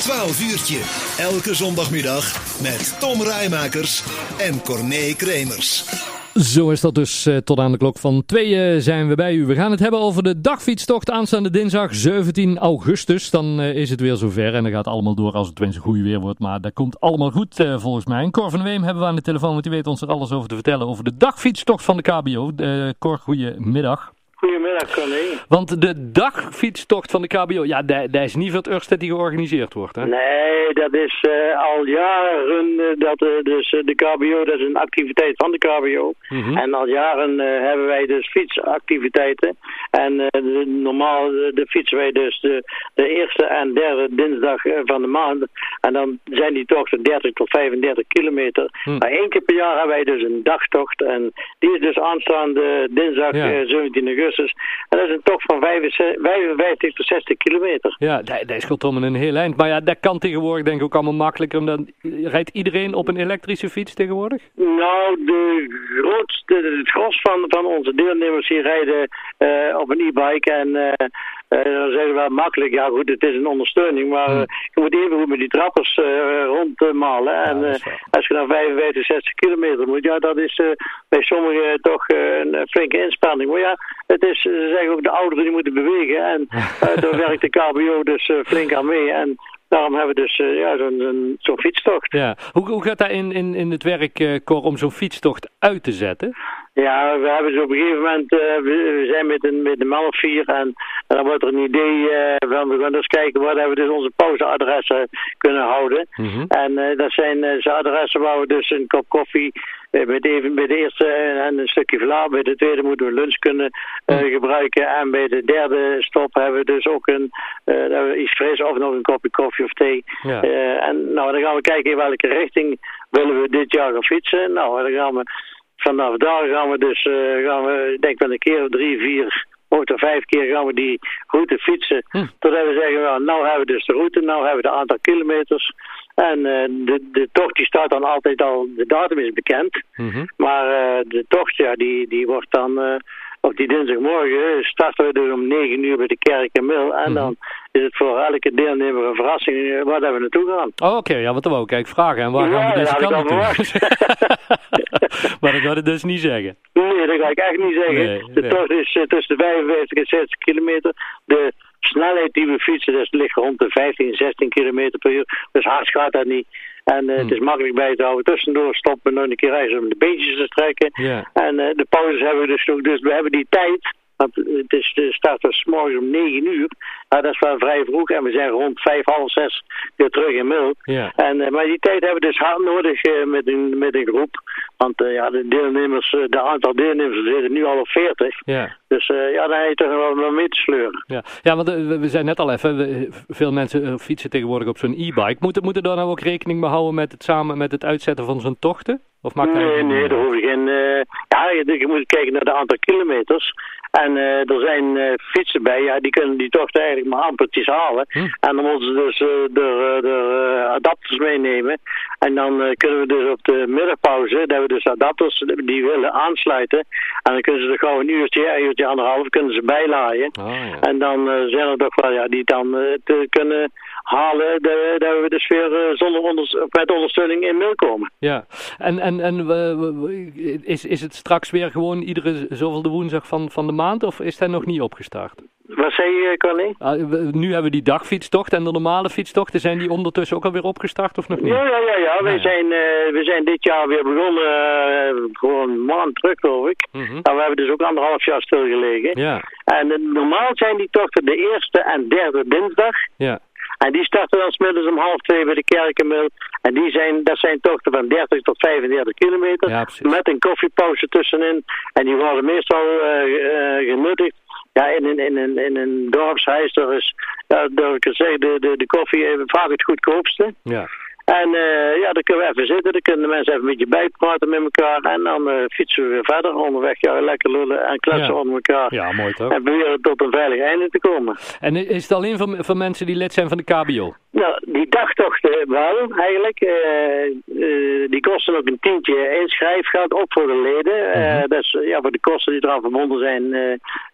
12 uurtje. Elke zondagmiddag met Tom Rijmakers en Corné Kremers. Zo is dat dus eh, tot aan de klok van tweeën zijn we bij u. We gaan het hebben over de dagfietstocht aanstaande dinsdag 17 augustus. Dan eh, is het weer zover en dan gaat allemaal door als het tenminste goed weer wordt. Maar dat komt allemaal goed eh, volgens mij. En Cor van Weem hebben we aan de telefoon, want die weet ons er alles over te vertellen over de dagfietstocht van de KBO. Cor, goedemiddag. Goedemiddag, Conné. Want de dagfietstocht van de KBO, ja, dat is niet voor het eerst die georganiseerd wordt, hè? Nee, dat is uh, al jaren, uh, dat, uh, dus de KBO, dat is een activiteit van de KBO. Mm -hmm. En al jaren hebben wij dus fietsactiviteiten. En de, normaal de fietsen wij dus de, de, eerste en derde dinsdag van de maand. En dan zijn die tochten 30 tot 35 kilometer. Mm. Maar één keer per jaar hebben wij dus een dagtocht. En die is dus aanstaande dinsdag ja. 17 augustus. En dat is een tocht van 55 tot 60 kilometer. Ja, dat, dat scheelt om een heel eind. Maar ja, dat kan tegenwoordig denk ik ook allemaal makkelijker. Dan rijdt iedereen op een elektrische fiets tegenwoordig? Nou, de grootste, het gros van, van onze deelnemers hier rijden uh, op een e-bike. En uh, uh, dan zeggen we wel makkelijk, ja goed, het is een ondersteuning. Maar hmm. je moet even goed met die trappers rondmalen. Ja, en als je dan 55, 60 kilometer moet, ja, dat is bij sommigen toch een flinke inspanning. Maar ja, het is, ze zeggen ook de ouderen die moeten bewegen. En daar werkt de KBO dus flink aan mee. En daarom hebben we dus ja, zo'n zo fietstocht. Ja. Hoe, hoe gaat dat in, in, in het werk, Cor, om zo'n fietstocht uit te zetten? Ja, we hebben zo op een gegeven moment, uh, we, zijn met een, met een vier en, en dan wordt er een idee van, we gaan dus kijken waar we dus onze pauzeadressen kunnen houden. Mm -hmm. En dat zijn uh, adressen waar we dus een kop koffie met, even, bij de eerste en een stukje vla, bij de tweede moeten we lunch kunnen uh, gebruiken. En bij de derde stop hebben we dus ook een, uh, iets fris of nog een kopje koffie of thee. Ja. Uh, en nou, dan gaan we kijken in welke richting willen we dit jaar gaan fietsen. Nou, dan gaan we vanaf daar gaan we dus, gaan we, denk wel een keer of drie, vier of vijf keer gaan we die route fietsen. Hm. Totdat we zeggen, nou, nou hebben we dus de route, nou hebben we het aantal kilometers. En uh, de, de tocht die staat dan altijd al, de datum is bekend. Mm -hmm. Maar uh, de tocht, ja, die, die wordt dan, uh, op die dinsdagmorgen starten we dus om 9 uur bij de kerk en Mil. En mm -hmm. dan is het voor elke deelnemer een verrassing waar we naartoe gaan. Oh, oké, okay. ja, wat dan ik eigenlijk vragen. En waar ja, gaan we deze kant naartoe? maar dat ga ik dus niet zeggen. Nee, dat ga ik echt niet zeggen. Nee, de nee. tocht is tussen de 55 en 60 kilometer. De snelheid die we fietsen, dat ligt rond de 15, 16 kilometer per uur. Dus hard gaat dat niet. En uh, hmm. het is makkelijk bij te houden. Tussendoor stoppen, nog een keer reizen om de beentjes te strekken. Yeah. En uh, de pauzes hebben we dus ook. Dus we hebben die tijd. Want het is de start was morgens om 9 uur. Nou, dat is wel vrij vroeg. En we zijn rond 5, half 6 weer terug in Mil. Yeah. En, uh, maar die tijd hebben we dus hard nodig met, een, met een groep. Want ja, de deelnemers, de aantal deelnemers zitten nu al op 40. Yeah. Dus uh, ja, daar heb je toch wel, mee te sleuren. Ja, ja want we zijn net al even, we, veel mensen fietsen tegenwoordig op zo'n e-bike. Moeten moeten daar nou ook rekening mee houden met het, samen met het uitzetten van zo'n tochten? Of maakt nee, nee, daar hoef je geen... ja, je, moet kijken naar de aantal kilometers. En er zijn fietsen bij, ja, die kunnen die tocht eigenlijk maar ampertjes halen. Hm. En dan moeten ze dus de, de adapters meenemen. En dan kunnen we dus op de middagpauze, dat we dus adapters die willen aansluiten. En dan kunnen ze er gewoon een uurtje, een uurtje anderhalf kunnen ze bijlaaien. Oh, ja. En dan zijn er toch wel ja, die dan te kunnen halen dat we dus weer uh, zonder onder, met ondersteuning in mail komen. Ja, en, en, en is, is het straks weer gewoon iedere zoveel de woensdag van, van de maand of is dat nog niet opgestart? Wat zei je, Connie? Uh, nu hebben we die dagfietstocht en de normale fietstochten. Zijn die ondertussen ook alweer opgestart of nog niet? Ja, ja, ja. ja. Wij, Zijn, uh, we zijn dit jaar weer begonnen, uh, gewoon een maand terug geloof ik. Mm -hmm. We hebben dus ook anderhalf jaar stilgelegen. Ja. En normaal zijn die tochten de eerste en derde dinsdag. Ja. En die starten dan smiddags om half twee bij de Kerkenmil. En die zijn, dat zijn tochten van 30 tot 35 kilometer. Ja, met een koffiepauze tussenin. En die worden meestal genuttigd ja, in, in, in, in, in een dorpshuis, daar is, ja, durf ik zeggen, de, de, de koffie even vaak het goedkoopste. Ja. En uh, ja, dan kunnen we even zitten, dan kunnen de mensen even een beetje bijpraten met elkaar. En dan uh, fietsen we weer verder onderweg. Ja, lekker lullen en kletsen ja. onder elkaar. Ja, mooi toch? En proberen tot een veilig einde te komen. En is het alleen voor, voor mensen die lid zijn van de KBO? Nou, die dagtochten wel, eigenlijk. Uh, die kosten ook een tientje inschrijfgeld, ook voor de leden. -hmm. dat is ja, voor de kosten die eraan verbonden zijn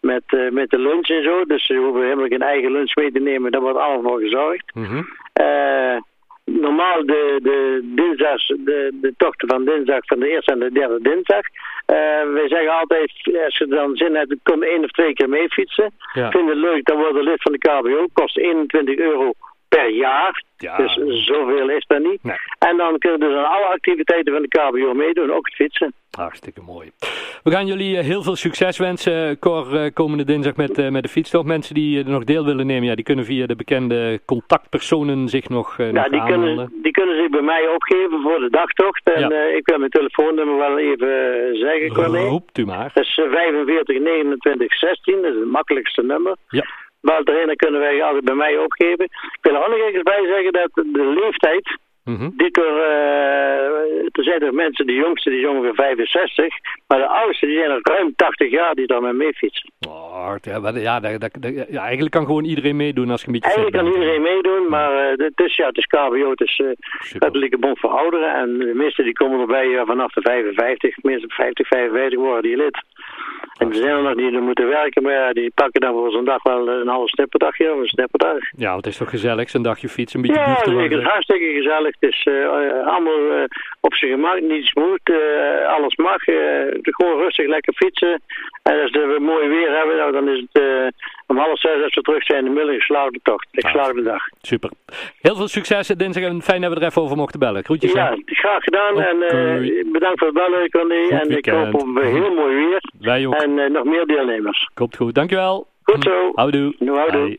met, met de lunch en zo. Dus ze hoeven helemaal geen eigen lunch mee te nemen, daar wordt allemaal voor gezorgd. -hmm. Uh, normaal de, de, dinsdags, de, de tochten van dinsdag van de eerste en de derde dinsdag. Uh, wij zeggen altijd, als je dan zin hebt, kom één of twee keer mee fietsen. Ja. Vind het leuk, dan word je lid van de KBO. Kost 21 euro per jaar. Ja. Dus zoveel is dat niet. En dan kunnen dus aan alle activiteiten van de KBO meedoen, ook het fietsen. Hartstikke mooi. We gaan jullie eh, heel veel succes wensen, Cor, eh, komende dinsdag met, met de fietstocht. Mensen die er nog deel willen nemen, ja, die kunnen via de bekende contactpersonen zich nog, ja, die kunnen, die kunnen zich bij mij opgeven voor de dagtocht. En ja. ik wil mijn telefoonnummer wel even zeggen, Corné. Roept u maar. Dat is 45 29 16, dat is het makkelijkste nummer. Ja. Walter kunnen wij altijd bij mij opgeven. Ik wil er ook nog eens bij zeggen dat de leeftijd Mm -hmm. Die er, uh, er zijn er mensen, de jongste die is ongeveer 65, maar de oudste die zijn er ruim 80 jaar die daarmee mee fietsen. Oh, ja, ja, dat, dat, ja, eigenlijk kan gewoon iedereen meedoen als je een beetje Eigenlijk kan iedereen meedoen, maar uh, het is, ja, het is KBO, het is uh, Katholieke Bond voor Ouderen en de meesten die komen erbij uh, vanaf de 55, minstens 50, 55 worden die lid. En er zijn er nog die er moeten werken, maar ja, die pakken dan voor zo'n dag wel een half snipperdagje of een snipperdag. Ja, het is toch gezellig, zo'n dagje fietsen, een beetje Ja, het is hartstikke gezellig. Het is uh, allemaal uh, op zijn gemak, niet smooth, uh, alles mag. gewoon rustig lekker fietsen. En als we mooi weer hebben, nou, dan is het om half zes als we terug zijn in de middag geslaagde tocht. Ik de dag. Super. Heel veel succes dinsdag en fijn dat we er even over mochten bellen. Groetjes. Ja, graag gedaan. En bedankt voor het bellen, Connie. En ik hoop op een heel mooi weer. Wij ook. En nog meer deelnemers. Komt goed. Dankjewel. Goed zo. Houdoe. Houdoe.